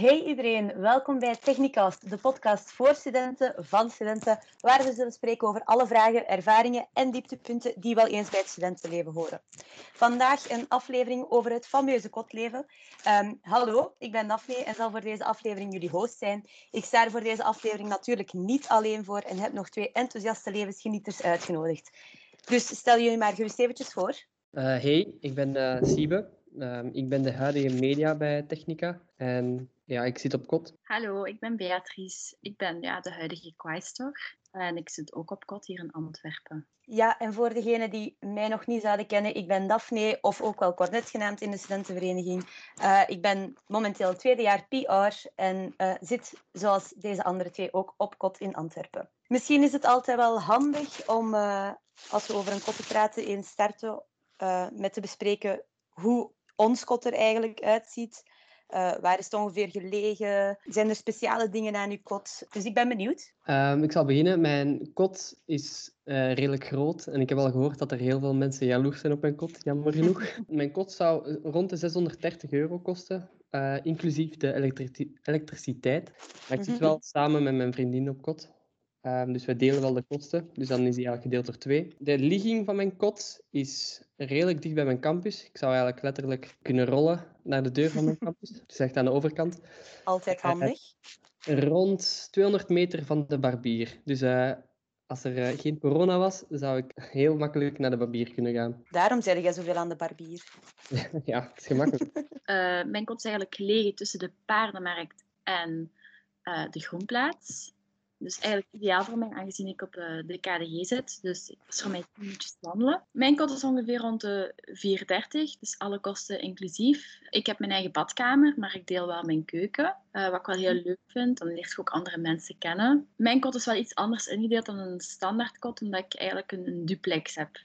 Hey iedereen, welkom bij Technicast, de podcast voor studenten, van studenten, waar we zullen spreken over alle vragen, ervaringen en dieptepunten die wel eens bij het studentenleven horen. Vandaag een aflevering over het fameuze kotleven. Um, hallo, ik ben Daphne en zal voor deze aflevering jullie host zijn. Ik sta er voor deze aflevering natuurlijk niet alleen voor en heb nog twee enthousiaste levensgenieters uitgenodigd. Dus stel jullie maar gerust eventjes voor. Uh, hey, ik ben uh, Siebe. Uh, ik ben de huidige media bij Technica en ja, ik zit op kot. Hallo, ik ben Beatrice. Ik ben ja, de huidige Quaestor en ik zit ook op kot hier in Antwerpen. Ja, en voor degenen die mij nog niet zouden kennen, ik ben Daphne, of ook wel Cornet genaamd in de studentenvereniging. Uh, ik ben momenteel tweede jaar PR en uh, zit, zoals deze andere twee, ook op kot in Antwerpen. Misschien is het altijd wel handig om, uh, als we over een kot praten, eens starten met te bespreken hoe ons kot er eigenlijk uitziet. Uh, waar is het ongeveer gelegen? Zijn er speciale dingen aan uw kot? Dus ik ben benieuwd. Um, ik zal beginnen. Mijn kot is uh, redelijk groot. En ik heb al gehoord dat er heel veel mensen jaloers zijn op mijn kot, jammer genoeg. mijn kot zou rond de 630 euro kosten, uh, inclusief de elektri elektriciteit. Maar ik zit wel samen met mijn vriendin op kot. Um, dus wij delen wel de kosten, dus dan is die eigenlijk gedeeld door twee. De ligging van mijn kot is redelijk dicht bij mijn campus. Ik zou eigenlijk letterlijk kunnen rollen naar de deur van mijn campus. Dus echt aan de overkant. Altijd handig. Uh, rond 200 meter van de barbier. Dus uh, als er uh, geen corona was, zou ik heel makkelijk naar de barbier kunnen gaan. Daarom zeg jij zoveel aan de barbier. ja, het is gemakkelijk. mijn kot is eigenlijk gelegen tussen de paardenmarkt en de groenplaats. Dus eigenlijk ideaal voor mij, aangezien ik op de, de KDG zit. Dus het is voor mij 10 minuutjes wandelen. Mijn kot is ongeveer rond de 4,30, dus alle kosten inclusief. Ik heb mijn eigen badkamer, maar ik deel wel mijn keuken. Uh, wat ik wel heel leuk vind, dan leert je ook andere mensen kennen. Mijn kot is wel iets anders ingedeeld dan een standaard kot, omdat ik eigenlijk een, een duplex heb.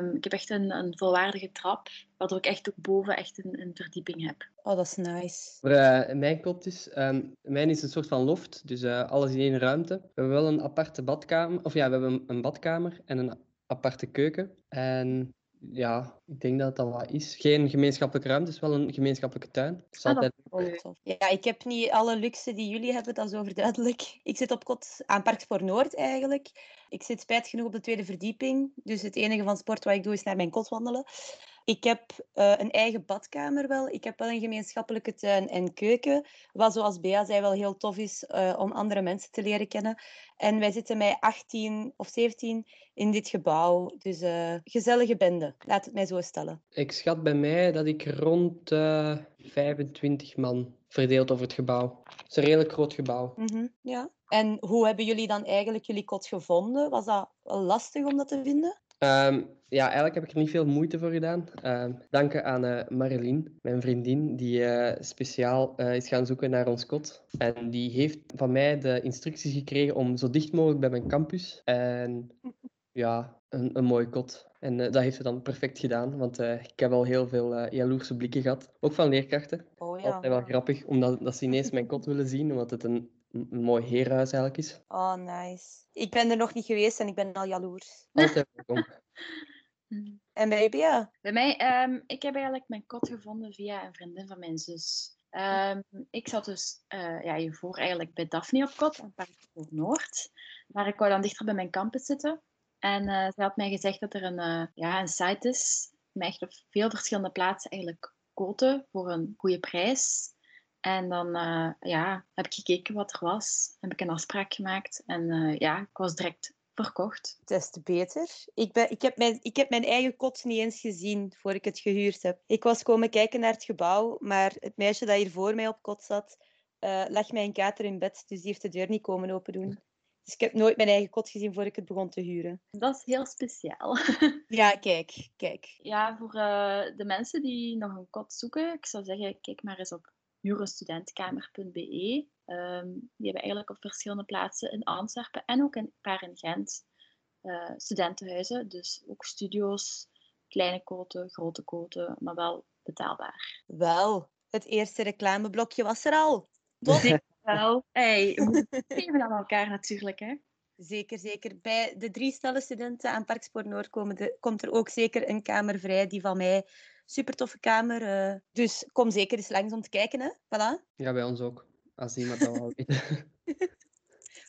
Um, ik heb echt een, een volwaardige trap, waardoor ik echt ook boven echt een, een verdieping heb. Oh, dat is nice. Voor uh, mijn kot is, um, mijn is een soort van loft, dus uh, alles in één ruimte. We hebben wel een aparte badkamer, of ja, we hebben een, een badkamer en een aparte keuken. En ja, ik denk dat dat wat is. Geen gemeenschappelijke ruimte, is wel een gemeenschappelijke tuin. is ah, altijd... Ja, ik heb niet alle luxe die jullie hebben, dat is overduidelijk. Ik zit op kot aan Parkspoor Noord eigenlijk. Ik zit spijt genoeg op de tweede verdieping. Dus het enige van sport wat ik doe is naar mijn kot wandelen. Ik heb uh, een eigen badkamer wel. Ik heb wel een gemeenschappelijke tuin en keuken. Wat zoals Bea zei wel heel tof is uh, om andere mensen te leren kennen. En wij zitten met 18 of 17 in dit gebouw. Dus uh, gezellige bende, laat het mij zo stellen. Ik schat bij mij dat ik rond 25 man verdeeld over het gebouw. Het is een redelijk groot gebouw. Mm -hmm, ja. En hoe hebben jullie dan eigenlijk jullie kot gevonden? Was dat lastig om dat te vinden? Um, ja, eigenlijk heb ik er niet veel moeite voor gedaan. Uh, danken aan uh, Marilyn, mijn vriendin, die uh, speciaal eh, is gaan zoeken naar ons kot. En die heeft van mij de instructies gekregen om zo dicht mogelijk bij mijn campus. En ja, een, een mooi kot. En dat heeft ze dan perfect gedaan, want ik heb al heel veel jaloerse blikken gehad. Ook van leerkrachten. Oh, ja. Altijd wel grappig, omdat dat ze ineens mijn kot willen zien, omdat het een een mooi heerhuis eigenlijk is. Oh, nice. Ik ben er nog niet geweest en ik ben al jaloers. Altijd welkom. en bij Bea? Bij mij, um, ik heb eigenlijk mijn kot gevonden via een vriendin van mijn zus. Um, ik zat dus uh, ja, hiervoor eigenlijk bij Daphne op kot, een paar voor Noord. Maar ik wou dan dichter bij mijn campus zitten. En uh, ze had mij gezegd dat er een, uh, ja, een site is met echt op veel verschillende plaatsen eigenlijk koten voor een goede prijs. En dan uh, ja, heb ik gekeken wat er was. Heb ik een afspraak gemaakt. En uh, ja, ik was direct verkocht. Des te beter. Ik, ben, ik, heb mijn, ik heb mijn eigen kot niet eens gezien voor ik het gehuurd heb. Ik was komen kijken naar het gebouw, maar het meisje dat hier voor mij op kot zat, uh, lag mijn kater in bed. Dus die heeft de deur niet komen open doen. Dus ik heb nooit mijn eigen kot gezien voor ik het begon te huren. Dat is heel speciaal. ja, kijk, kijk. Ja, voor de mensen die nog een kot zoeken, ik zou zeggen, kijk maar eens op eurostudentkamer.be. Um, die hebben eigenlijk op verschillende plaatsen in Antwerpen en ook een paar in Gent uh, studentenhuizen. Dus ook studio's, kleine koten, grote koten, maar wel betaalbaar. Wel, het eerste reclameblokje was er al. Toch? wel. Hey, we geven aan elkaar natuurlijk, hè. Zeker, zeker. Bij de drie stellen studenten aan Parkspoor Noord komen de, komt er ook zeker een kamer vrij die van mij super toffe kamer. Uh, dus kom zeker eens langs om te kijken. Hè? Voilà. Ja, bij ons ook. als iemand dat wil weten.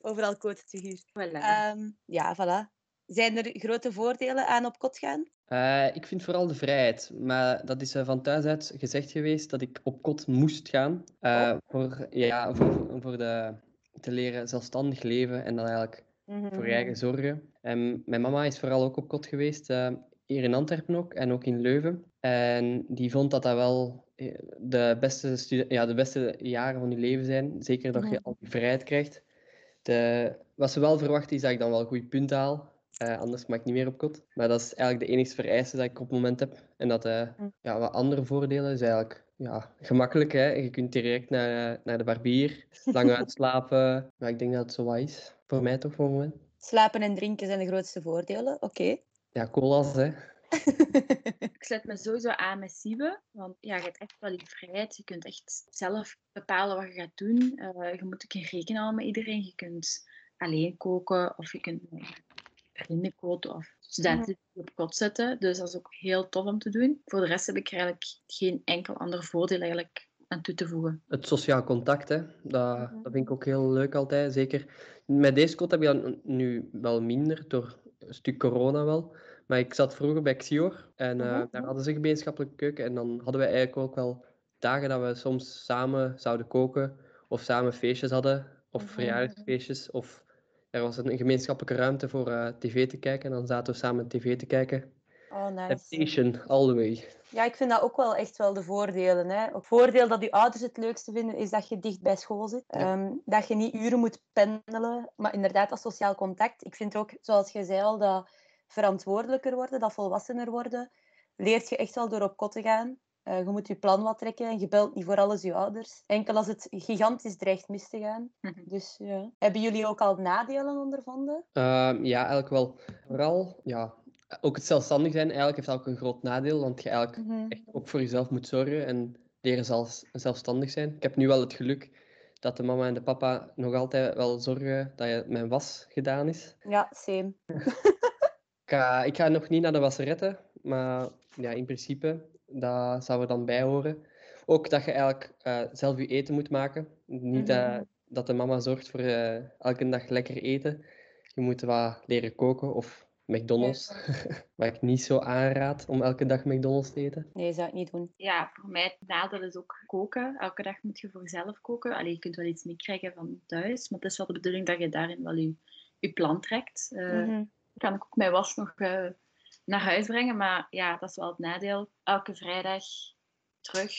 Overal quote-figuur. Voilà. Ehm ja, voilà. Zijn er grote voordelen aan op kot gaan? Eh, ik vind vooral de vrijheid. Maar dat is eh, van thuis uit gezegd geweest dat ik op kot moest gaan. eh, voor, ja, voor, voor de, te leren zelfstandig leven en dan eigenlijk voor je eigen zorgen. En mijn mama is vooral ook op kot geweest, eh, hier in Antwerpen ook en ook in Leuven. En die vond dat dat wel eh, de beste, ja, de beste jaren van je leven zijn. Zeker dat je al die vrijheid krijgt. De, wat ze wel verwacht is dat ik dan wel goede punten haal. Eh, anders mag ik niet meer op kot. Maar dat is eigenlijk de enige vereiste dat ik op het moment heb. En dat eh, Mm. ja, wat andere voordelen is eigenlijk ja, gemakkelijk. Hè? Je kunt direct naar, naar de barbier, lang uitslapen. Maar ik denk dat het zo wat is. Voor mij toch voor het moment. Slapen en drinken zijn de grootste voordelen. Oké. Ja, cola's hè. Ik sluit me sowieso aan met Siebe, want ja, je hebt echt wel die vrijheid. Je kunt echt zelf bepalen wat je gaat doen. Eh, je moet ook geen rekening houden met iedereen. Je kunt alleen koken of je kunt vrienden koken of studenten die op kot zetten. Dus dat is ook heel tof om te doen. Voor de rest heb ik er eigenlijk geen enkel ander voordeel eigenlijk aan toe te voegen. Het sociaal contact, hè. Dat, dat vind ik ook heel leuk altijd. Zeker met deze kot heb je dat nu wel minder, door een stuk corona wel. Maar ik zat vroeger bij Xior en eh, Mhm. daar hadden ze een gemeenschappelijke keuken. En dan hadden we eigenlijk ook wel dagen dat we soms samen zouden koken of samen feestjes hadden of Mhm. verjaardagsfeestjes. Of er was een gemeenschappelijke ruimte voor eh, tv te kijken en dan zaten we samen tv te kijken. Oh, nice. Temptation, all the way. Ja, ik vind dat ook wel echt wel de voordelen. Hè. Het voordeel dat je ouders het leukste vinden, is dat je dicht bij school zit. Ja. Ehm, dat je niet uren moet pendelen. Maar inderdaad, dat sociaal contact. Ik vind ook, zoals je zei al, dat verantwoordelijker worden, dat volwassener worden, leert je echt wel door op kot te gaan. Eh, je moet je plan wat trekken en je belt niet voor alles je ouders. Enkel als het gigantisch dreigt mis te gaan. Mhm. Dus ja. Hebben jullie ook al nadelen ondervonden? Ehm, ja, eigenlijk wel. Vooral, ja, ook het zelfstandig zijn eigenlijk heeft ook een groot nadeel, want je eigenlijk Mhm. echt ook voor jezelf moet zorgen en leren zelfs, zelfstandig zijn. Ik heb nu wel het geluk dat de mama en de papa nog altijd wel zorgen dat je, mijn was gedaan is. Ja, same. Ik ga, ik ga nog niet naar de wasseretten, maar ja, in principe, dat zou er dan bij horen. Ook dat je eigenlijk eh, zelf je eten moet maken. Niet Mhm. dat de mama zorgt voor eh, elke dag lekker eten. Je moet wat leren koken of McDonald's, wat ik niet zo aanraad om elke dag McDonald's te eten. Nee, zou ik niet doen. Ja, voor mij het nadeel is ook koken. Elke dag moet je voor jezelf koken. Allee, je kunt wel iets meekrijgen van thuis, maar het is wel de bedoeling dat je daarin wel je, je plan trekt. Eh, Mhm. Kan ik ook mijn was nog eh, naar huis brengen. Maar ja, dat is wel het nadeel. Elke vrijdag terug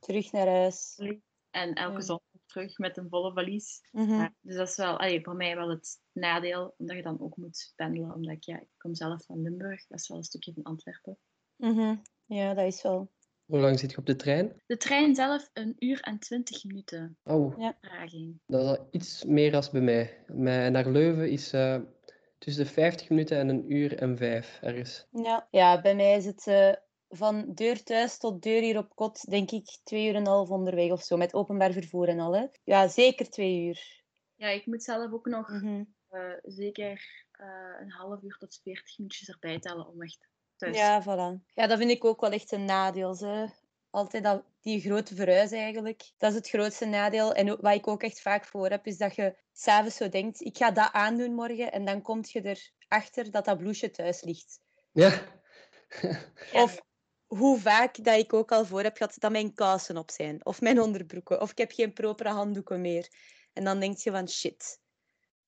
Terug naar huis. en elke Ja. zondag terug met een volle valies. Mhm. Ja, dus dat is wel allee, voor mij wel het nadeel, omdat je dan ook moet pendelen. Omdat ik, ja, ik kom zelf van Limburg, dat is wel een stukje van Antwerpen. Mhm. Ja, dat is wel. Hoe lang zit je op de trein? De trein zelf een uur en twintig minuten Oh, Ja. vertraging. dat is al iets meer als bij mij. Mijn naar Leuven is eh, tussen de 50 minuten en een uur en vijf ergens. Ja, ja bij mij is het eh, van deur thuis tot deur hier op kot, denk ik, twee uur en een half onderweg of zo, met openbaar vervoer en al. Hè. Ja, zeker twee uur. Ja, ik moet zelf ook nog Mhm. eh, zeker eh, een half uur tot 40 minuutjes erbij tellen om echt thuis Ja, voilà. Ja, dat vind ik ook wel echt een nadeel. Hè. Altijd dat, die grote verhuis eigenlijk. Dat is het grootste nadeel. En ook- wat ik ook echt vaak voor heb, is dat je s'avonds zo denkt, ik ga dat aandoen morgen. En dan kom je erachter dat dat bloesje thuis ligt. Ja. Ja. Of hoe vaak dat ik ook al voor heb gehad dat mijn kousen op zijn. Of mijn onderbroeken. Of ik heb geen propere handdoeken meer. En dan denk je van shit.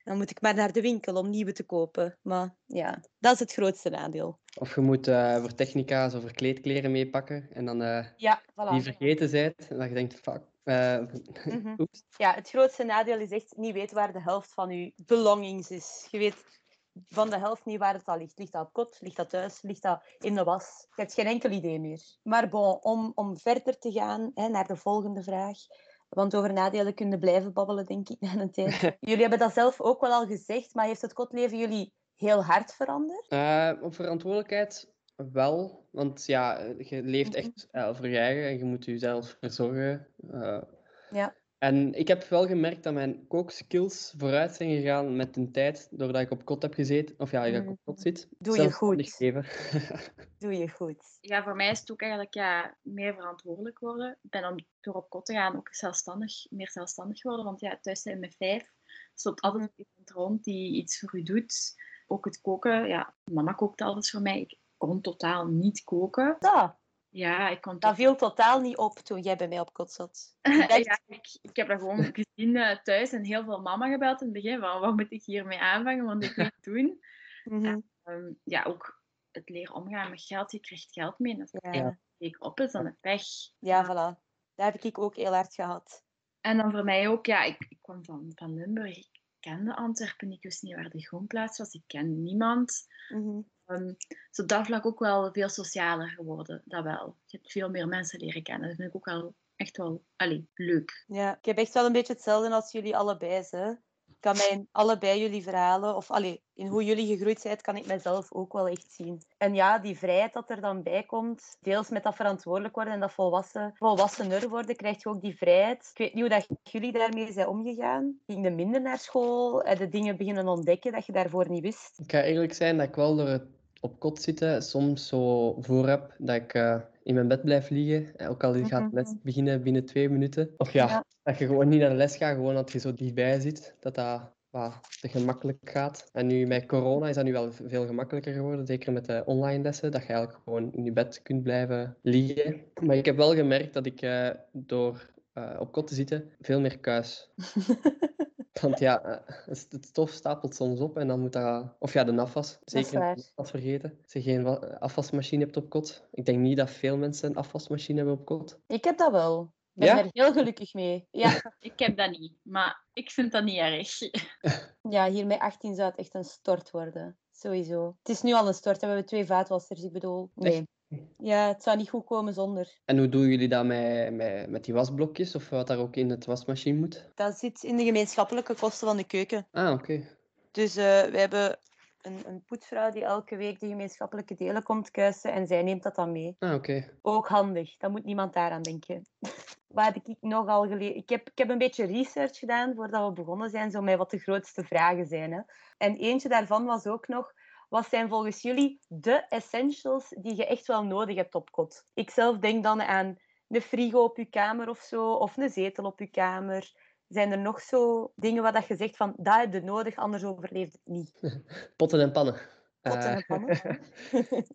Dan moet ik maar naar de winkel om nieuwe te kopen. Maar ja, dat is het grootste nadeel. Of je moet eh, voor technica's of voor kleedkleren meepakken en dan eh, Ja, voilà. die vergeten bent en dat je denkt, fuck. Mhm. oeps. Ja, het grootste nadeel is echt niet weten waar de helft van je belongings is. Je weet van de helft niet waar het al ligt. Ligt dat op kot? Ligt dat thuis? Ligt dat in de was? Je hebt geen enkel idee meer. Maar bon, om, om verder te gaan hè, naar de volgende vraag. Want over nadelen kunnen blijven babbelen, denk ik, na een tijd. Jullie hebben dat zelf ook wel al gezegd, maar heeft het kotleven jullie heel hard veranderd? Eh, op verantwoordelijkheid wel, want ja, je leeft Mhm. echt eh, voor je eigen en je moet jezelf verzorgen. Eh, Ja. En ik heb wel gemerkt dat mijn kookskills vooruit zijn gegaan met de tijd, doordat ik op kot heb gezeten. Of ja, dat ik op kot zit. Mhm. Doe je goed. Doe je goed. Ja, voor mij is het ook eigenlijk ja, meer verantwoordelijk worden. Ik ben om door op kot te gaan ook zelfstandig, meer zelfstandig geworden. Want ja, thuis zijn met vijf. Er loopt altijd iemand rond die iets voor u doet. Ook het koken. Ja, mama kookt alles voor mij. Ik kon totaal niet koken. Dat, Ja, ik kon dat viel totaal niet op toen jij bij mij op kot zat. Ik ja, ik, ik heb dat gewoon gezien eh, thuis en heel veel mama gebeld in het begin. Van, wat moet ik hiermee aanvangen? Want ik weet het doen. mhm, Ehm, ja, ook het leren omgaan met geld. Je krijgt geld mee. En als het ja. op is, dan heb pech. ja, voilà. Dat heb ik ook heel hard gehad. En dan voor mij ook, ja, ik, ik kwam van, van Limburg. Ik kende Antwerpen. Ik wist niet waar de groenplaats was. Ik kende niemand. Mhm. Ehm, dus op dat vlak ook wel veel socialer geworden. Dat wel. Je hebt veel meer mensen leren kennen. Dat vind ik ook wel echt wel allee, leuk. Ja, ik heb echt wel een beetje hetzelfde als jullie allebei. Hè. Kan mij allebei jullie verhalen, of allee, in hoe jullie gegroeid zijn, kan ik mezelf ook wel echt zien. En ja, die vrijheid dat er dan bij komt, deels met dat verantwoordelijk worden en dat volwassen, volwassener worden, krijg je ook die vrijheid. Ik weet niet hoe dat jullie daarmee zijn omgegaan. Ging je minder naar school? Heb je dingen beginnen ontdekken dat je daarvoor niet wist? Ik ga eerlijk zijn dat ik wel door het op kot zitten soms zo voor heb dat ik eh, in mijn bed blijf liggen. Eh, Ook al gaat de les Mhm. beginnen binnen twee minuten. Of ja, Ja. dat je gewoon niet naar de les gaat, gewoon dat je zo dichtbij zit. Dat dat wat te gemakkelijk gaat. En nu met corona is dat nu wel veel gemakkelijker geworden. Zeker met de online lessen. Dat je eigenlijk gewoon in je bed kunt blijven liggen. Maar ik heb wel gemerkt dat ik eh, door op kot te zitten veel meer kuis. Want ja, eh, het stof stapelt soms op en dan moet dat... Of ja, de afwas. Zeker vergeten. Als je geen wa- afwasmachine hebt op kot. Ik denk niet dat veel mensen een afwasmachine hebben op kot. Ik heb dat wel. Ik ben Ja? er heel gelukkig mee. Ja. Ik heb dat niet, maar ik vind dat niet erg. ja, hier met 18 zou het echt een stort worden. Sowieso. Het is nu al een stort. We hebben twee vaatwassers, ik bedoel. Nee. Ja, het zou niet goed komen zonder. En hoe doen jullie dat met, met, met die wasblokjes? Of wat daar ook in het wasmachine moet? Dat zit in de gemeenschappelijke kosten van de keuken. Ah, oké. Dus eh, we hebben een, een poetsvrouw die elke week de gemeenschappelijke delen komt kuisen en zij neemt dat dan mee. Ah, oké. Ook handig, daar moet niemand daaraan denken. Wat heb ik nogal geleerd? Ik heb, ik heb een beetje research gedaan voordat we begonnen zijn, zo met wat de grootste vragen zijn. Hè. En eentje daarvan was ook nog, wat zijn volgens jullie de essentials die je echt wel nodig hebt op kot? Ik zelf denk dan aan een frigo op je kamer of zo, of een zetel op je kamer. Zijn er nog zo dingen waar dat je zegt van, dat heb je nodig, anders overleeft het niet? Potten en pannen. Potten en Eh, pannen,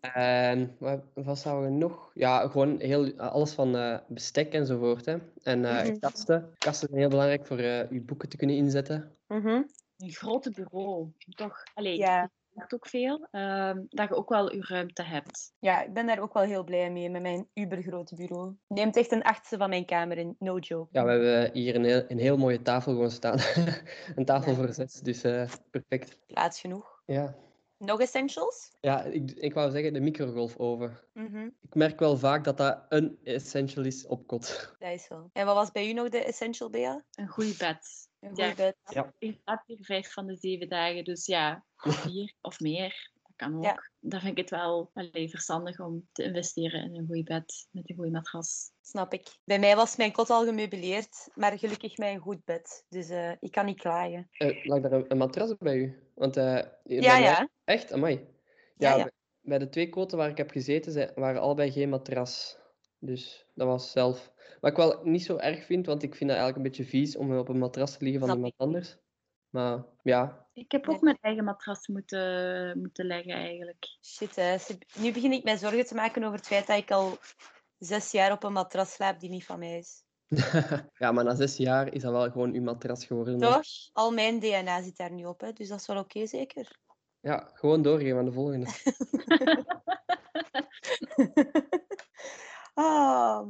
en wat, zouden we nog? Ja, gewoon heel, alles van eh, bestek enzovoort. Hè. En eh, Mhm. kasten. Kasten zijn heel belangrijk voor eh je boeken te kunnen inzetten. Mhm. Een grote bureau, toch? Allee, Ja. Ook veel. ehm, dat je ook wel je ruimte hebt. Ja, ik ben daar ook wel heel blij mee met mijn ubergrote bureau. Neemt echt een achtste van mijn kamer in, no joke. Ja, we hebben hier een heel, een heel mooie tafel gewoon staan. een tafel Ja. voor zes, dus eh, perfect. Plaats genoeg. Ja, Nog essentials? ja ik, ik wou zeggen de microgolfoven. Mhm, Ik merk wel vaak dat dat een essential is op kot. dat is wel. En wat was bij u nog de essential, Bea? Een goed bed. Een Ja. goed bed. Ja. Ik slaap hier vijf van de zeven dagen, dus ja, vier of meer. Dat kan ook. Ja. Dan vind ik het wel allee, verstandig om te investeren in een goed bed met een goede matras. Snap ik. Bij mij was mijn kot al gemeubileerd, maar gelukkig met een goed bed. Dus eh, ik kan niet klagen. Eh, lag daar een, een matras bij u? Want, eh, Ja, mij- ja. Echt? Amai. Ja, Ja, ja. bij- bij de twee koten waar ik heb gezeten, zijn- waren allebei geen matras. Dus dat was zelf. Wat ik wel niet zo erg vind, want ik vind dat eigenlijk een beetje vies om op een matras te liggen van Snap iemand ik. anders. Maar ja, Ik heb ook mijn eigen matras moeten, moeten leggen eigenlijk. Shit, hè. Nu begin ik mij zorgen te maken over het feit dat ik al zes jaar op een matras slaap die niet van mij is. ja, maar na zes jaar is dat wel gewoon uw matras geworden. Toch? Al mijn DNA zit daar nu op, hè. dus dat is wel oké, zeker? Ja, gewoon doorgeven aan de volgende. Ah,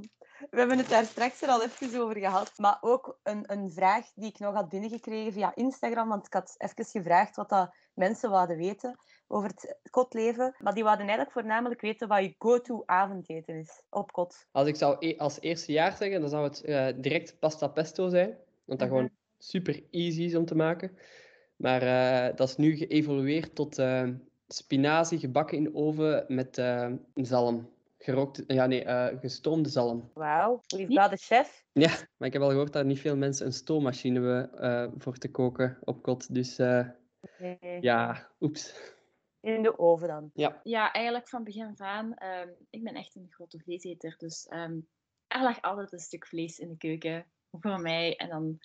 we hebben het daar straks er al even over gehad. Maar ook een, een vraag die ik nog had binnengekregen via Instagram. Want ik had even gevraagd wat dat mensen wouden weten over het kotleven. Maar die wouden eigenlijk voornamelijk weten wat je go-to avondeten is op kot. Als ik zou e- als eerste jaar zeggen, dan zou het eh, direct pasta pesto zijn. Want dat Mhm. gewoon super easy is om te maken. Maar eh, dat is nu geëvolueerd tot eh, spinazie gebakken in oven met zalm. Gerookt, ja nee, eh, gestoomde zalm. Wauw, lief Niet- de chef. Ja, maar ik heb al gehoord dat niet veel mensen een stoommachine hebben eh, voor te koken op kot. Dus eh, Nee, ja, oeps. In de oven dan. Ja, Ja, eigenlijk van begin af aan. ehm, ik ben echt een grote vleeseter. Dus ehm, er lag altijd een stuk vlees in de keuken voor mij. En dan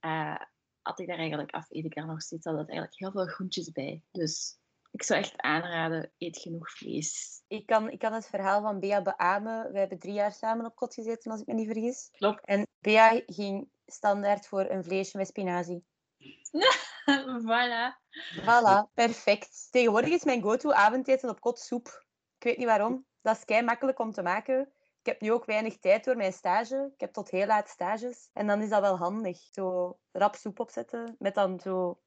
eh had ik daar eigenlijk af, eet ik daar nog steeds altijd eigenlijk heel veel groentjes bij. Dus ik zou echt aanraden, eet genoeg vlees. Ik kan, ik kan het verhaal van Bea beamen. We hebben drie jaar samen op kot gezeten, als ik me niet vergis. Klopt. En Bea ging standaard voor een vleesje met spinazie. voilà. Voilà, perfect. Tegenwoordig is mijn go-to avondeten op kot soep. Ik weet niet waarom. Dat is kei makkelijk om te maken. Ik heb nu ook weinig tijd door mijn stage. Ik heb tot heel laat stages. En dan is dat wel handig. Zo rap soep opzetten met dan zo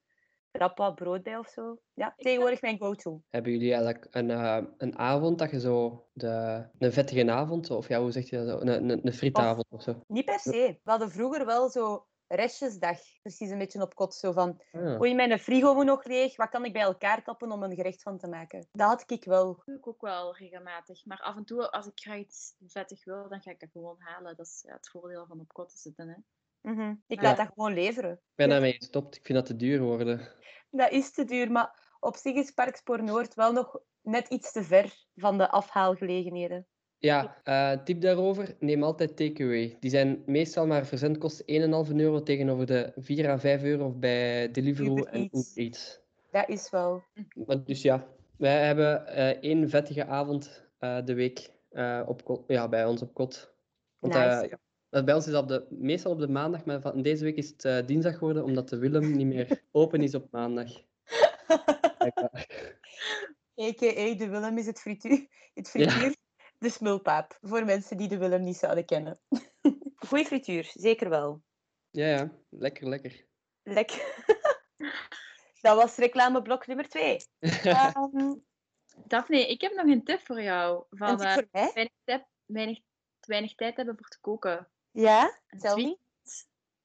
rap wat brood bij of zo. Ja, tegenwoordig mijn go-to. hebben jullie eigenlijk een, eh, een avond dat je zo, de, een vettige avond, of ja, hoe zeg je dat zo, een, een, een frietavond of zo? Niet per se. We hadden vroeger wel zo restjesdag. Precies een beetje op kot. Zo van, Ah. oei, mijn frigo moet nog leeg. Wat kan ik bij elkaar kappen om een gerecht van te maken? Dat had ik wel. Dat doe ik ook wel regelmatig. Maar af en toe, als ik graag iets vettig wil, dan ga ik dat gewoon halen. Dat is ja, het voordeel van op kot te zitten. Hè. Mhm. Ik Ja. laat dat gewoon leveren. Ik ben daarmee gestopt. Ik vind dat te duur worden. Dat is te duur, maar op zich is Parkspoor Noord wel nog net iets te ver van de afhaalgelegenheden. Ja, eh, tip daarover, neem altijd takeaway. Die zijn meestal maar verzendkosten 1,5 euro tegenover de 4 à 5 euro bij Deliveroo Uber en. Uber Eats. Dat is wel. Maar dus ja, wij hebben eh, één vettige avond eh, de week op kot, ja, bij ons op kot. Want, Nice. ja, bij ons is dat op de, meestal op de maandag, maar van deze week is het eh, dinsdag geworden, omdat de Willem niet meer open is op maandag. A.k.a. de Willem is het frituur. Het frituur, de smulpaap. Voor mensen die de Willem niet zouden kennen. Goeie frituur, zeker wel. Ja, ja, lekker, lekker. Lekker. Dat was reclameblok nummer twee. Ehm, Daphne, ik heb nog een tip voor jou. een Van tip eh, voor mij? weinig, tip, weinig tijd hebben voor te koken. Ja, tel niet.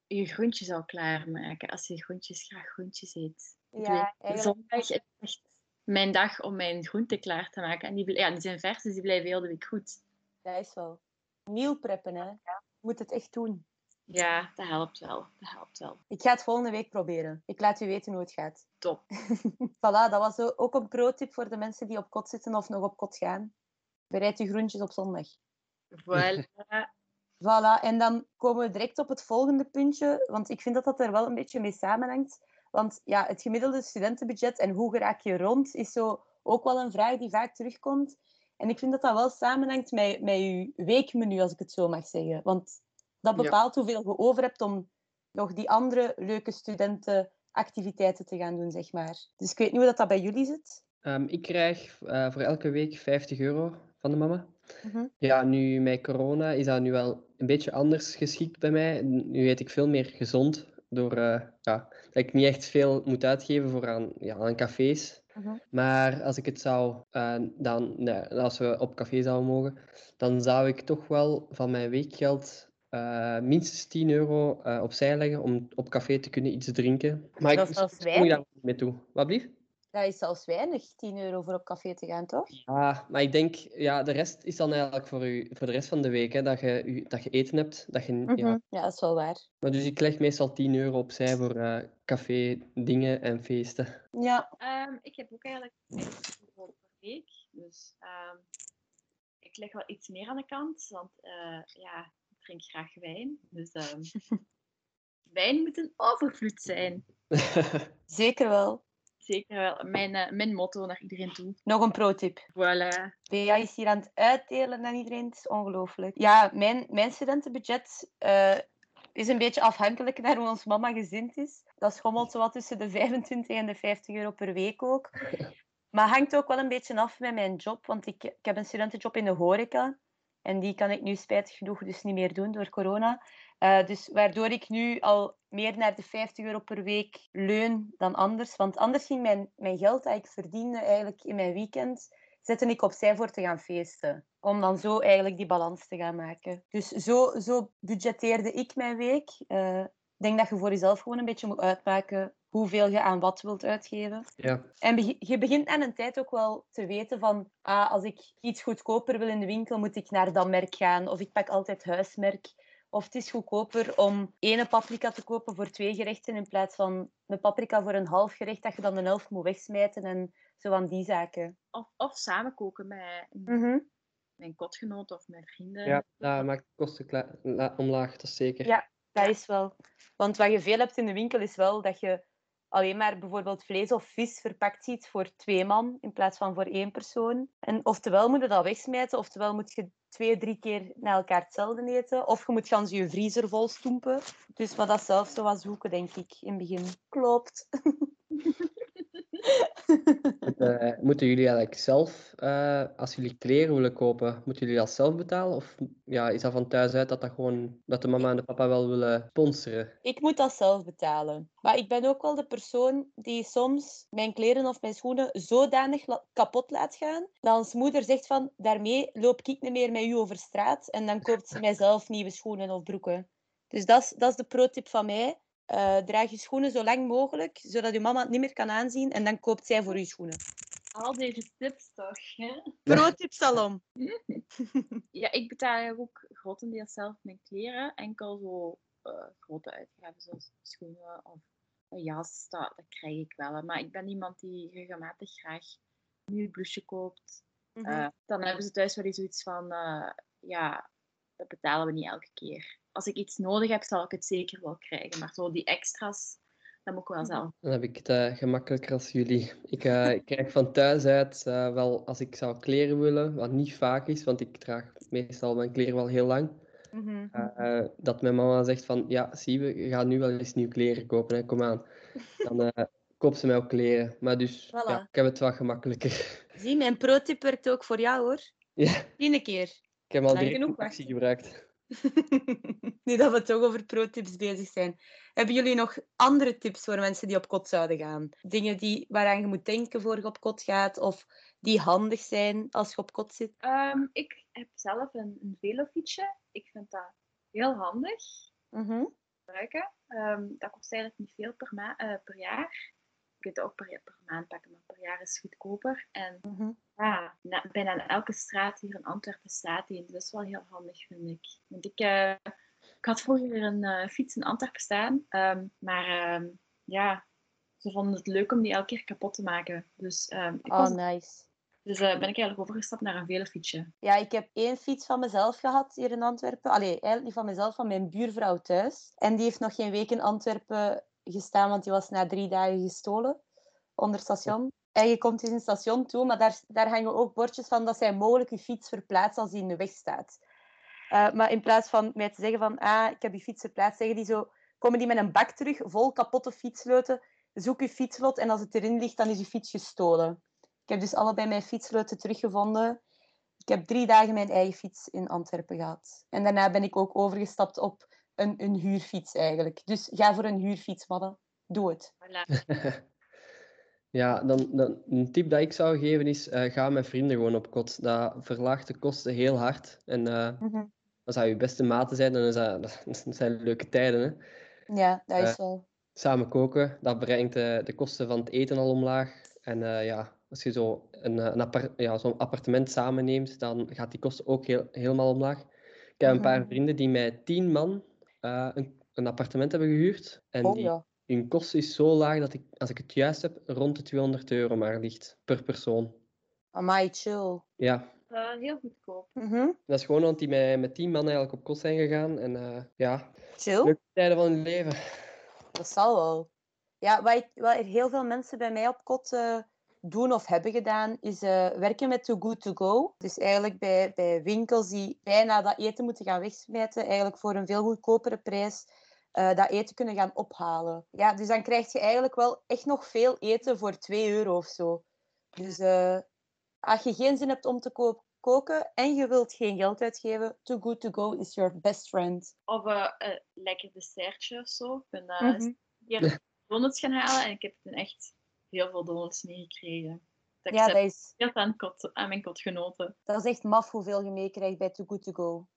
je groentjes al klaarmaken. Als je groentjes graag groentjes eet. Ja, weet, Zondag is echt mijn dag om mijn groenten klaar te maken. En die, ja, die zijn vers, dus die blijven heel de week goed. Dat is wel. Meal preppen, hè. Je moet het echt doen. Ja, dat helpt wel. Dat helpt wel. Ik ga het volgende week proberen. Ik laat u weten hoe het gaat. Top. Voilà, dat was ook een pro-tip voor de mensen die op kot zitten of nog op kot gaan. Bereid je groentjes op zondag. Voilà. Voilà, en dan komen we direct op het volgende puntje, want ik vind dat dat er wel een beetje mee samenhangt. Want ja, het gemiddelde studentenbudget en hoe raak je rond, is zo ook wel een vraag die vaak terugkomt. En ik vind dat dat wel samenhangt met, met je weekmenu, als ik het zo mag zeggen. Want dat Ja. bepaalt hoeveel je over hebt om nog die andere leuke studentenactiviteiten te gaan doen, zeg maar. Dus ik weet niet hoe dat, dat bij jullie zit. Ehm, ik krijg eh, voor elke week 50 euro van de mama. Mhm. Ja, nu met corona is dat nu wel een beetje anders geschikt bij mij. Nu eet ik veel meer gezond, door eh, ja, dat ik niet echt veel moet uitgeven voor aan, ja, aan cafés. Mhm. Maar als ik het zou, eh, dan, nee, als we op café zouden mogen, dan zou ik toch wel van mijn weekgeld eh, minstens 10 euro opzij leggen om op café te kunnen iets drinken. Maar Dat ik is ik daar niet mee toe. Wat blieft? Dat is zelfs weinig, 10 euro voor op café te gaan, toch? Ja, maar ik denk, ja, de rest is dan eigenlijk voor, u, voor de rest van de week, hè, dat, je, dat je eten hebt. Dat je, ja. Mhm. Ja, dat is wel waar. Maar dus ik leg meestal 10 euro opzij voor eh, café, dingen en feesten. Ja, Ehm, ik heb ook eigenlijk 50 euro per week. Dus ehm, ik leg wel iets meer aan de kant. Want eh, ja, ik drink graag wijn. Dus ehm, wijn moet een overvloed zijn. zeker wel. Zeker wel mijn, eh, mijn motto naar iedereen toe. Nog een pro-tip. Voilà. Bea is hier aan het uitdelen aan iedereen. Het is ongelooflijk. Ja, mijn, mijn studentenbudget eh, is een beetje afhankelijk naar hoe ons mama gezind is. Dat schommelt zo wat tussen de 25 en de 50 euro per week ook. Maar hangt ook wel een beetje af met mijn job. Want ik, ik heb een studentenjob in de horeca. En die kan ik nu spijtig genoeg dus niet meer doen door corona. Eh, dus waardoor ik nu al meer naar de 50 euro per week leun dan anders. Want anders ging mijn, mijn geld dat ik verdiende eigenlijk in mijn weekend, zette ik opzij voor te gaan feesten. Om dan zo eigenlijk die balans te gaan maken. Dus zo, zo budgetteerde ik mijn week. Eh, ik denk dat je voor jezelf gewoon een beetje moet uitmaken hoeveel je aan wat wilt uitgeven. Ja. En je begint aan een tijd ook wel te weten van, ah, als ik iets goedkoper wil in de winkel, moet ik naar dat merk gaan. Of ik pak altijd huismerk. Of het is goedkoper om ene paprika te kopen voor twee gerechten in plaats van een paprika voor een half gerecht dat je dan de helft moet wegsmijten en zo van die zaken. Of, of samen koken met Mhm. mijn kotgenoot of mijn vrienden. ja, dat maakt de kosten omlaag, dat is zeker. Ja. Dat is wel. Want wat je veel hebt in de winkel is wel dat je alleen maar bijvoorbeeld vlees of vis verpakt ziet voor twee man in plaats van voor één persoon. En oftewel moet je dat wegsmijten, oftewel moet je twee, drie keer na elkaar hetzelfde eten. Of je moet gans je vriezer vol stoempen. Dus wat dat zelf zo was zoeken, denk ik, in het begin. Klopt. Eh, moeten jullie eigenlijk zelf, eh, als jullie kleren willen kopen, moeten jullie dat zelf betalen? Of ja, is dat van thuis uit dat, dat, gewoon, dat de mama en de papa wel willen sponsoren? Ik moet dat zelf betalen. Maar ik ben ook wel de persoon die soms mijn kleren of mijn schoenen zodanig la- kapot laat gaan, dat ons moeder zegt van, daarmee loop ik niet meer met u over straat. En dan koopt ze mijzelf nieuwe schoenen of broeken. Dus dat is, dat is de pro-tip van mij. Eh, draag je schoenen zo lang mogelijk, zodat je mama het niet meer kan aanzien. En dan koopt zij voor je schoenen. Al deze tips toch, hè? Pro-tip Salom. Ja, ik betaal ook grotendeels zelf mijn kleren. Enkel zo eh, grote uitgaven zoals schoenen of een jas, dat, dat krijg ik wel. Maar ik ben iemand die regelmatig graag een nieuw blouseje koopt. Mhm. Eh, dan hebben ze thuis wel eens zoiets van, eh, ja, dat betalen we niet elke keer. Als ik iets nodig heb, zal ik het zeker wel krijgen. Maar zo die extra's, dat moet ik wel zelf. Dan heb ik het eh, gemakkelijker als jullie. Ik, eh, ik krijg van thuis uit eh, wel, als ik zou kleren willen, wat niet vaak is, want ik draag meestal mijn kleren wel heel lang, Mhm. eh, dat mijn mama zegt van, ja, zie je, je gaat nu wel eens nieuwe kleren kopen, hè, kom aan. Dan eh koopt ze mij ook kleren. Maar dus, ja, ik heb het wat gemakkelijker. Zie, mijn pro-tip werkt ook voor jou, hoor. ja, Tien keer. Ik heb al Lang direct genoeg een actie gebruikt. nu dat we toch over pro-tips bezig zijn. Hebben jullie nog andere tips voor mensen die op kot zouden gaan? Dingen die, waaraan je moet denken voor je op kot gaat? Of die handig zijn als je op kot zit? Ehm, ik heb zelf een, een velofietsje. Ik vind dat heel handig. Mhm. gebruiken. Ehm, dat kost eigenlijk niet veel per, ma- eh, per jaar. Je kunt het ook per, per maand pakken, maar per jaar is het goedkoper. En Mhm. ja, na- bijna aan elke straat hier in Antwerpen staat die. Dus dat is wel heel handig, vind ik. Want ik, eh, ik had vroeger een eh, fiets in Antwerpen staan, ehm, maar ehm, ja, ze vonden het leuk om die elke keer kapot te maken. Dus, ehm, ik Oh, was, nice. dus eh, ben ik eigenlijk overgestapt naar een velofietsje. Ja, ik heb één fiets van mezelf gehad hier in Antwerpen. Allee, eigenlijk niet van mezelf, van mijn buurvrouw thuis. En die heeft nog geen week in Antwerpen gestaan, want die was na drie dagen gestolen onder station. En je komt in een station toe, maar daar, daar hangen ook bordjes van dat zij mogelijk je fiets verplaatst als die in de weg staat. Eh, maar in plaats van mij te zeggen van, ah, ik heb je fiets verplaatst, zeggen die zo, komen die met een bak terug, vol kapotte fietsloten, zoek je fietslot en als het erin ligt, dan is je fiets gestolen. Ik heb dus allebei mijn fietsloten teruggevonden. Ik heb drie dagen mijn eigen fiets in Antwerpen gehad. En daarna ben ik ook overgestapt op een, een huurfiets eigenlijk. Dus ga voor een huurfiets, mannen. Doe het. Voilà. Ja, dan, dan een tip dat ik zou geven is, eh, ga met vrienden gewoon op kot. Dat verlaagt de kosten heel hard. En eh Mhm. als dat je beste maten zijn, dan is dat, dat zijn leuke tijden. Hè? Ja, dat is Eh, wel. Samen koken, dat brengt eh, de kosten van het eten al omlaag. En eh, ja, als je zo een, een appart ja, zo'n appartement samenneemt, dan gaat die kosten ook heel, helemaal omlaag. Ik heb een paar Mhm. vrienden die met tien man eh, een, een appartement hebben gehuurd. En Oh die, ja. hun kost is zo laag dat ik, als ik het juist heb, rond de 200 euro maar ligt per persoon. Amai, chill. Ja, Eh, heel goedkoop. Mhm. dat is gewoon omdat die met, met tien man eigenlijk op kot zijn gegaan. En eh, ja, Chill? leuke tijden van hun leven. Dat zal wel. Ja, wat, wat er heel veel mensen bij mij op kot eh, doen of hebben gedaan, is eh, werken met Too Good To Go. Dus eigenlijk bij, bij winkels die bijna dat eten moeten gaan wegsmijten, eigenlijk voor een veel goedkopere prijs, eh, dat eten kunnen gaan ophalen. Ja, dus dan krijg je eigenlijk wel echt nog veel eten voor 2 euro of zo. Dus eh, als je geen zin hebt om te ko- koken en je wilt geen geld uitgeven, Too Good To Go is your best friend. Of een lekker dessertje of zo. Ik ben Mhm. hier donuts gaan halen en ik heb toen echt heel veel donuts meegekregen. Dat Ja, dat is, aan, kot, aan mijn kot genoten. dat is echt maf hoeveel je meekrijgt bij Too Good To Go.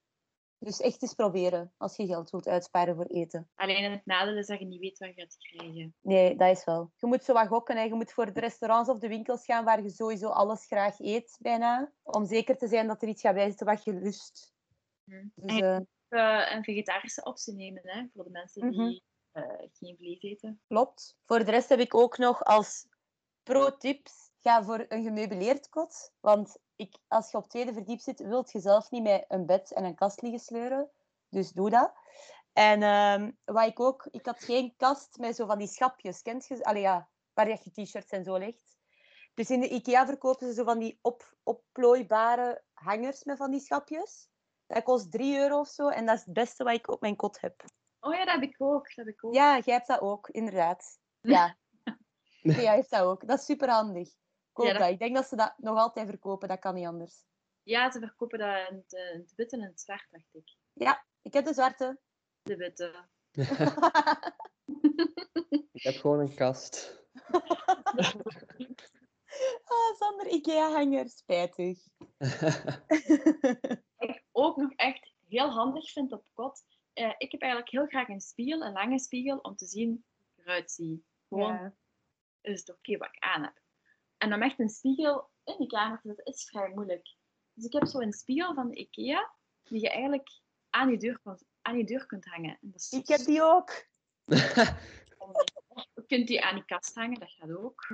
Dus echt eens proberen als je geld wilt uitsparen voor eten. Alleen het nadeel is dat je niet weet wat je gaat krijgen. Nee, dat is wel. Je moet zo wat gokken. Hè. Je moet voor de restaurants of de winkels gaan waar je sowieso alles graag eet, bijna. Om zeker te zijn dat er iets gaat bij zitten wat je lust. Hm. Dus, En- eh, Eh, een vegetarische optie nemen hè, voor de mensen die Mhm. Geen vlees eten. klopt. Voor de rest heb ik ook nog als pro-tips... Ga voor een gemeubileerd kot. Want ik, als je op tweede verdiep zit, wilt je zelf niet met een bed en een kast liggen sleuren. Dus doe dat. En ehm, wat ik ook... Ik had geen kast met zo van die schapjes. Kent je? Allee, ja, waar je t-shirts en zo legt. Dus in de IKEA verkopen ze zo van die op, opplooibare hangers met van die schapjes. Dat kost 3 euro of zo. En dat is het beste wat ik op mijn kot heb. Oh ja, dat heb ik ook. Dat heb ik ook. Ja, jij hebt dat ook, inderdaad. Ja. Jij heeft dat ook. Dat is super handig. Koop Ja, dat... dat- Ik denk dat ze dat nog altijd verkopen. Dat kan niet anders. Ja, ze verkopen dat in het, eh, in het wit en het zwart, dacht ik. Ja, ik heb de zwarte. De witte. ik heb gewoon een kast. ah, zonder IKEA-hanger. Spijtig. Wat ik ook nog echt heel handig vind op kot. Eh, ik heb eigenlijk heel graag een spiegel, een lange spiegel, om te zien hoe ik eruit zie. Gewoon, Ja. is het oké wat ik aan heb? En om echt een spiegel in de kamer te zetten, is vrij moeilijk. Dus ik heb zo een spiegel van de IKEA, die je eigenlijk aan je deur kunt, aan je deur kunt hangen. En dat is Ik heb die ook. Je kunt die aan die kast hangen, dat gaat ook.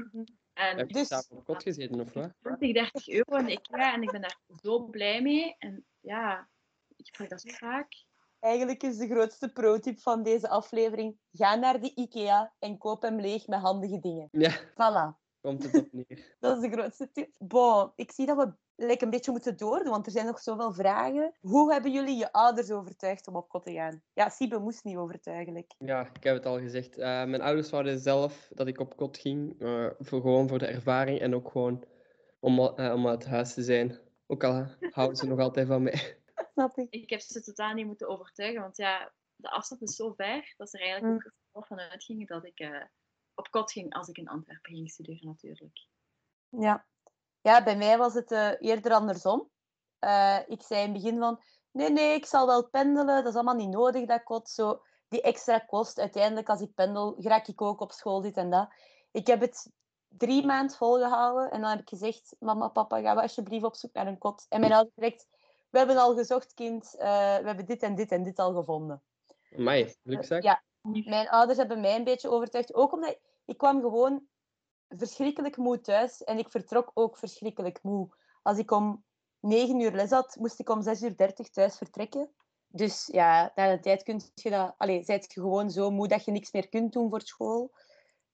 En heb je Dus- daar op kot gezeten, of wat? 20, 30 euro in de IKEA en ik ben daar zo blij mee. En ja, ik gebruik dat zo vaak. Eigenlijk is de grootste pro-tip van deze aflevering. Ga naar de IKEA en koop hem leeg met handige dingen. Ja, Voilà. komt het op neer. Dat is de grootste tip. Bon, ik zie dat we like, een beetje moeten doordoen, want er zijn nog zoveel vragen. Hoe hebben jullie je ouders overtuigd om op kot te gaan? Ja, Sibe moest niet overtuigelijk. Ja, ik heb het al gezegd. Eh, mijn ouders wouden zelf dat ik op kot ging. eh, voor, gewoon voor de ervaring en ook gewoon om, eh, om uit huis te zijn. Ook al houden ze nog altijd van mij. Snap ik. Ik heb ze totaal niet moeten overtuigen, want ja, de afstand is zo ver dat ze er eigenlijk ook van uitgingen dat ik eh, op kot ging als ik in Antwerpen ging studeren natuurlijk. Ja. ja, bij mij was het eh, eerder andersom. Eh, ik zei in het begin van, nee, nee, ik zal wel pendelen. Dat is allemaal niet nodig, dat kot. Zo, die extra kost, uiteindelijk als ik pendel, raak ik ook op school dit en dat. Ik heb het drie maanden volgehouden en dan heb ik gezegd, mama, papa, we alsjeblieft op zoek naar een kot. En mijn ouders direct, we hebben al gezocht, kind. Eh, we hebben dit en dit en dit al gevonden. Luxe. Ja, mijn ouders hebben mij een beetje overtuigd. Ook omdat ik, ik kwam gewoon verschrikkelijk moe thuis. En ik vertrok ook verschrikkelijk moe. Als ik om 9 uur les had, moest ik om 6 uur 30 thuis vertrekken. Dus ja, na een tijd kun je dat... Allee, zijt je gewoon zo moe dat je niks meer kunt doen voor school.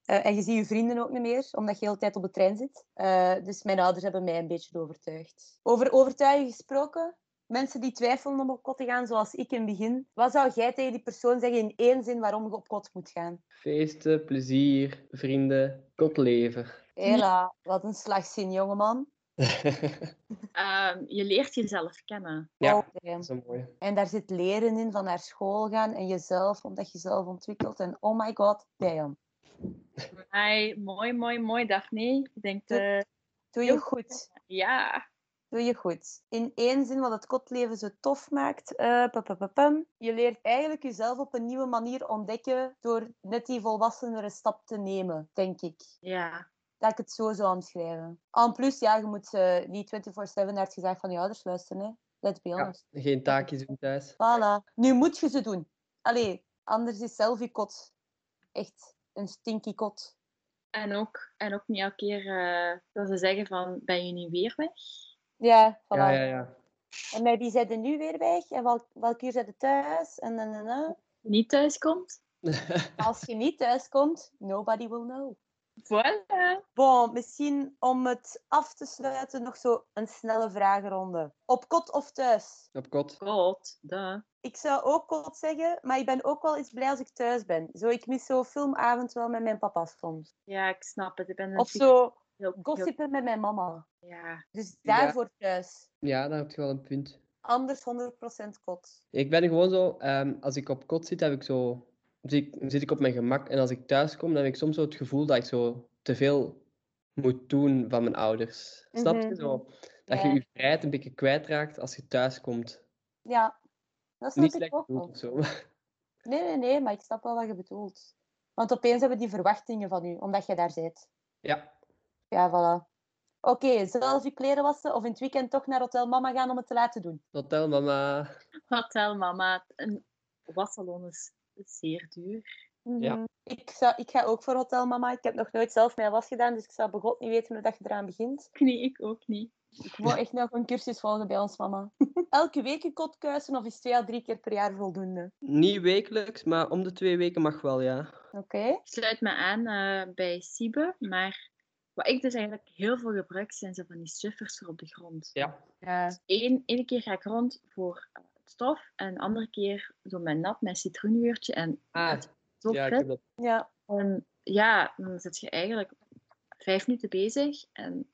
Eh, en je ziet je vrienden ook niet meer, omdat je de hele tijd op de trein zit. Eh, dus mijn ouders hebben mij een beetje overtuigd. Over overtuigen gesproken, mensen die twijfelen om op kot te gaan, zoals ik in het begin. Wat zou jij tegen die persoon zeggen in één zin waarom je op kot moet gaan? Feesten, plezier, vrienden, kotleven. Hela, wat een slagzin, jongeman. Ehm, je leert jezelf kennen. Ja, Oh, damn. dat is een mooie. En daar zit leren in van naar school gaan en jezelf, omdat je zelf ontwikkelt. En oh my god, damn. Hi, mooi, mooi, mooi, Daphne. Ik denk, eh, Doe je goed. ja, Doe je goed. In één zin wat het kotleven zo tof maakt. eh, pa, pa, pa, pam. Je leert eigenlijk jezelf op een nieuwe manier ontdekken door net die volwassenere stap te nemen, denk ik. ja. Dat ik het zo zou omschrijven. En plus, ja, je moet eh, niet 24-7 naar het gezag van je ouders luisteren. Hè. Let's be Ja, honest. geen taakjes doen thuis. Voilà. Nu moet je ze doen. Allee, anders is selfie kot echt een stinky kot. En ook, en ook niet elke keer eh, dat ze zeggen van, ben je nu weer weg? Ja, voilà. Ja, ja, ja. En met wie zijn er nu weer weg? En welk, welk uur zijn thuis? En, en, en, en. Niet thuis komt? Als je niet thuis komt, nobody will know. Voilà. Bon, misschien om het af te sluiten nog zo een snelle vragenronde. Op kot of thuis? Op kot. God, duh. Ik zou ook kot zeggen, maar ik ben ook wel eens blij als ik thuis ben. Zo, ik mis zo'n filmavond wel met mijn papa soms. Ja, ik snap het. Ik ben Of natuurlijk zo heel, heel- gossipen met mijn mama. Ja, Dus Ja. daarvoor thuis. Ja, daar heb je wel een punt. Anders 100% kot. Ik ben gewoon zo, ehm, als ik op kot zit, heb ik zo, zit, ik- zit ik op mijn gemak. En als ik thuis kom, dan heb ik soms zo het gevoel dat ik zo te veel moet doen van mijn ouders. Snap je? Mhm. Zo, dat je Ja. je vrijheid een beetje kwijtraakt als je thuis komt. Ja, Dat snap Niet ik slecht ook bedoeld zo. Nee, nee, nee, maar ik snap wel wat je bedoelt. Want opeens hebben die verwachtingen van u, omdat je daar zit. Ja, Ja, voilà. Oké, zelf je kleren wassen of in het weekend toch naar Hotel Mama gaan om het te laten doen? hotel mama. Hotel mama, een wassalon is zeer duur. Ja. Mhm. Ik, zou, ik ga ook voor Hotel Mama. Ik heb nog nooit zelf mijn was gedaan, dus ik zou begot niet weten hoe dat je eraan begint. Nee, ik ook niet. Ik moet echt nog een cursus volgen bij ons mama. Elke week een kot kuisen of is twee à drie keer per jaar voldoende? Niet wekelijks, maar om de twee weken mag wel, ja. Oké. Ik sluit me aan eh, bij Siebe, maar wat ik dus eigenlijk heel veel gebruik zijn zo van die suffers voor op de grond. Ja. Ja. Eén, ene keer ga ik rond voor eh, het stof en de andere keer zo met nat, met citroengeurtje en Ah, zo ja, ik heb dat. Ja. En ja, dan zit je eigenlijk vijf minuten bezig en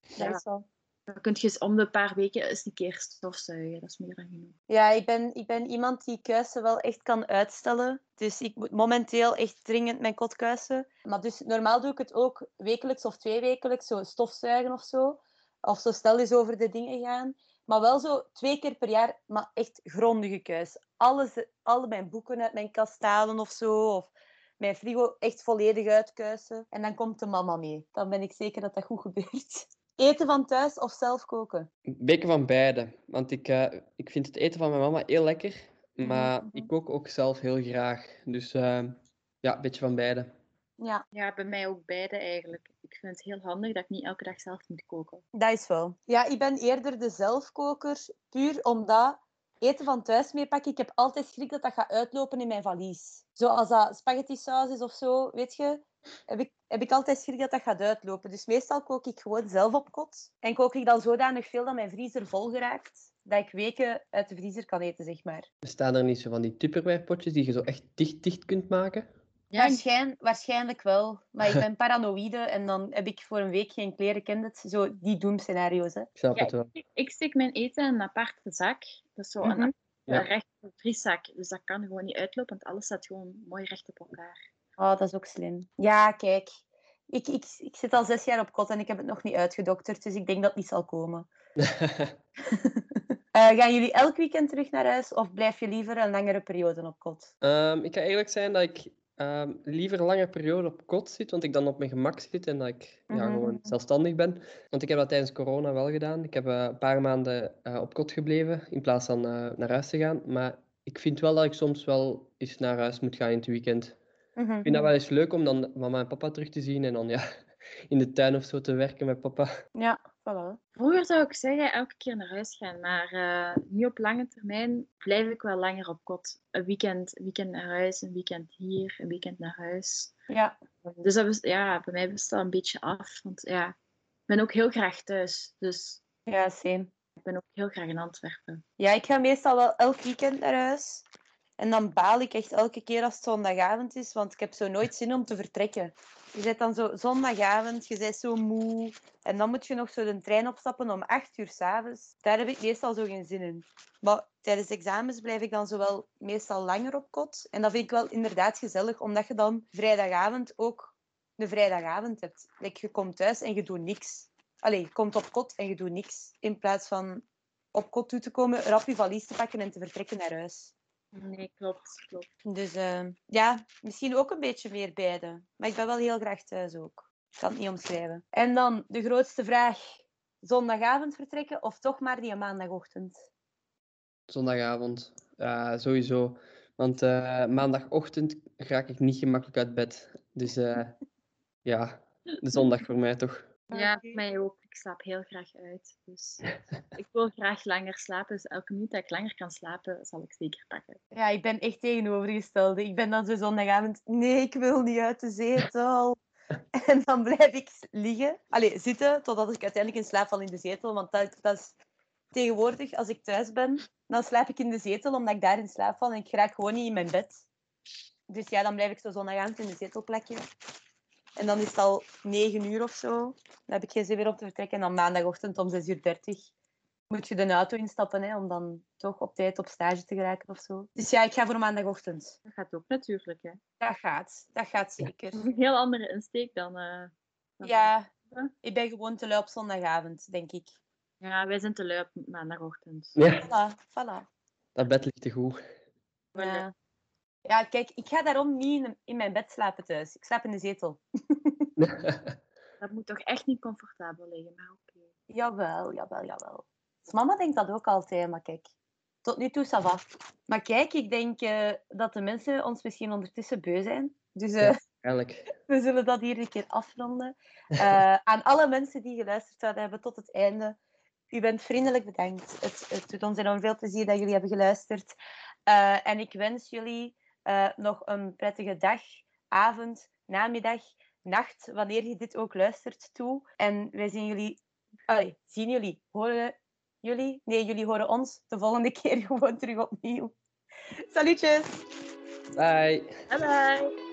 Dat ja, is wel. Dan kun je eens om de paar weken eens een keer stofzuigen. Dat is meer dan genoeg. Ja, ik ben, ik ben iemand die kuisen wel echt kan uitstellen. Dus ik moet momenteel echt dringend mijn kot kuisen. Maar dus normaal doe ik het ook wekelijks of tweewekelijks, zo stofzuigen of zo. Of zo stel eens over de dingen gaan. Maar wel zo twee keer per jaar, maar echt grondige kuis. Alles, alle mijn boeken uit mijn kast halen of zo. Of mijn frigo echt volledig uitkuisen. En dan komt de mama mee. Dan ben ik zeker dat dat goed gebeurt. Eten van thuis of zelf koken? Een beetje van beide. Want ik, eh, ik vind het eten van mijn mama heel lekker. Mhm, Maar mhm. ik kook ook zelf heel graag. Dus eh, ja, een beetje van beide. Ja, Ja, bij mij ook beide eigenlijk. Ik vind het heel handig dat ik niet elke dag zelf moet koken. Dat is wel. Ja, ik ben eerder de zelfkoker, puur omdat eten van thuis meepakken, ik heb altijd schrik dat dat gaat uitlopen in mijn valies. Zoals dat spaghetti saus is of zo, weet je, heb ik, heb ik altijd schrik dat dat gaat uitlopen. Dus meestal kook ik gewoon zelf op kot. En kook ik dan zodanig veel dat mijn vriezer vol geraakt, dat ik weken uit de vriezer kan eten, zeg maar. Staan er niet zo van die tupperware potjes die je zo echt dicht, dicht kunt maken? Ja, Waarschijn, waarschijnlijk wel. Maar ik ben paranoïde en dan heb ik voor een week geen kleren, ken het? Zo die doemscenario's, hè. Ik snap Ja, het wel. ik, ik steek mijn eten in een aparte zak. Dat is zo een, Mhm. een Ja. rechte vrieszak. Dus dat kan gewoon niet uitlopen, want alles staat gewoon mooi recht op elkaar. Oh, dat is ook slim. Ja, kijk. Ik, ik, ik zit al zes jaar op kot en ik heb het nog niet uitgedokterd, dus ik denk dat het niet zal komen. Eh, gaan jullie elk weekend terug naar huis of blijf je liever een langere periode op kot? Ehm, ik ga eerlijk zijn dat ik ehm, liever een lange periode op kot zit, want ik dan op mijn gemak zit en dat ik ja, Mhm, gewoon zelfstandig ben. Want ik heb dat tijdens corona wel gedaan. Ik heb eh, een paar maanden eh, op kot gebleven in plaats van naar huis te gaan. Maar ik vind wel dat ik soms wel eens naar huis moet gaan in het weekend. Ik vind dat wel eens leuk om dan mama en papa terug te zien en dan ja, in de tuin of zo te werken met papa. Ja, voilà. Vroeger zou ik zeggen elke keer naar huis gaan, maar eh, nu op lange termijn blijf ik wel langer op kot. Een weekend, weekend naar huis, een weekend hier, een weekend naar huis. Ja, Dus dat is, ja, bij mij bestaat dat een beetje af. Want ja, ik ben ook heel graag thuis. Dus ja, same. ik ben ook heel graag in Antwerpen. Ja, ik ga meestal wel elk weekend naar huis. En dan baal ik echt elke keer als het zondagavond is, want ik heb zo nooit zin om te vertrekken. Je zit dan zo zondagavond, je bent zo moe. En dan moet je nog zo de trein opstappen om acht uur s'avonds. Daar heb ik meestal zo geen zin in. Maar tijdens examens blijf ik dan zo wel meestal langer op kot. En dat vind ik wel inderdaad gezellig, omdat je dan vrijdagavond ook een vrijdagavond hebt. Like, je komt thuis en je doet niks. Allee, je komt op kot en je doet niks. In plaats van op kot toe te komen, rap je valies te pakken en te vertrekken naar huis. Nee, klopt, klopt. Dus eh, ja, misschien ook een beetje meer beide. Maar ik ben wel heel graag thuis ook. Ik kan het niet omschrijven. En dan de grootste vraag. Zondagavond vertrekken of toch maar die maandagochtend? Zondagavond, ja, sowieso. Want eh, maandagochtend raak ik niet gemakkelijk uit bed. Dus eh, ja, de zondag voor mij toch. Ja, Oké. mij ook. Ik slaap heel graag uit. Dus ik wil graag langer slapen. Dus elke minuut dat ik langer kan slapen, zal ik zeker pakken. Ja, ik ben echt tegenovergestelde. Ik ben dan zo zondagavond, nee, ik wil niet uit de zetel. En dan blijf ik liggen. Allee, zitten, totdat ik uiteindelijk in slaap val in de zetel. Want dat, dat is tegenwoordig, als ik thuis ben, dan slaap ik in de zetel, omdat ik daar in slaap val. En ik raak gewoon niet in mijn bed. Dus ja, dan blijf ik zo zondagavond in de zetel. En dan is het al negen uur of zo. Dan heb ik geen zin meer om te vertrekken. En dan maandagochtend om 6 uur 30 moet je de auto instappen, hè, om dan toch op tijd op stage te geraken of zo. Dus ja, ik ga voor maandagochtend. Dat gaat ook natuurlijk. Hè. Dat gaat. Dat gaat zeker. Dat is een heel andere insteek dan... eh, dan Ja, Ja. ik ben gewoon te lui op zondagavond, denk ik. Ja, wij zijn te lui op maandagochtend. Ja. Voilà, voilà. Dat bed ligt te goed. Ja. Ja, kijk, ik ga daarom niet in, in mijn bed slapen thuis. Ik slaap in de zetel. Dat moet toch echt niet comfortabel liggen, maar oké. Jawel, jawel, jawel. Dus mama denkt dat ook altijd, maar kijk. Tot nu toe, ça va. Maar kijk, ik denk eh, dat de mensen ons misschien ondertussen beu zijn. Dus eh, Ja. We zullen dat hier een keer afronden. Eh, aan alle mensen die geluisterd zouden hebben tot het einde. U bent vriendelijk bedankt. Het, het doet ons enorm veel plezier dat jullie hebben geluisterd. Eh, en ik wens jullie eh, nog een prettige dag, avond, namiddag, nacht, wanneer je dit ook luistert toe. En wij zien jullie, allee, zien jullie, horen jullie? Nee, jullie horen ons de volgende keer gewoon terug opnieuw. Salutjes! Bye. Bye bye!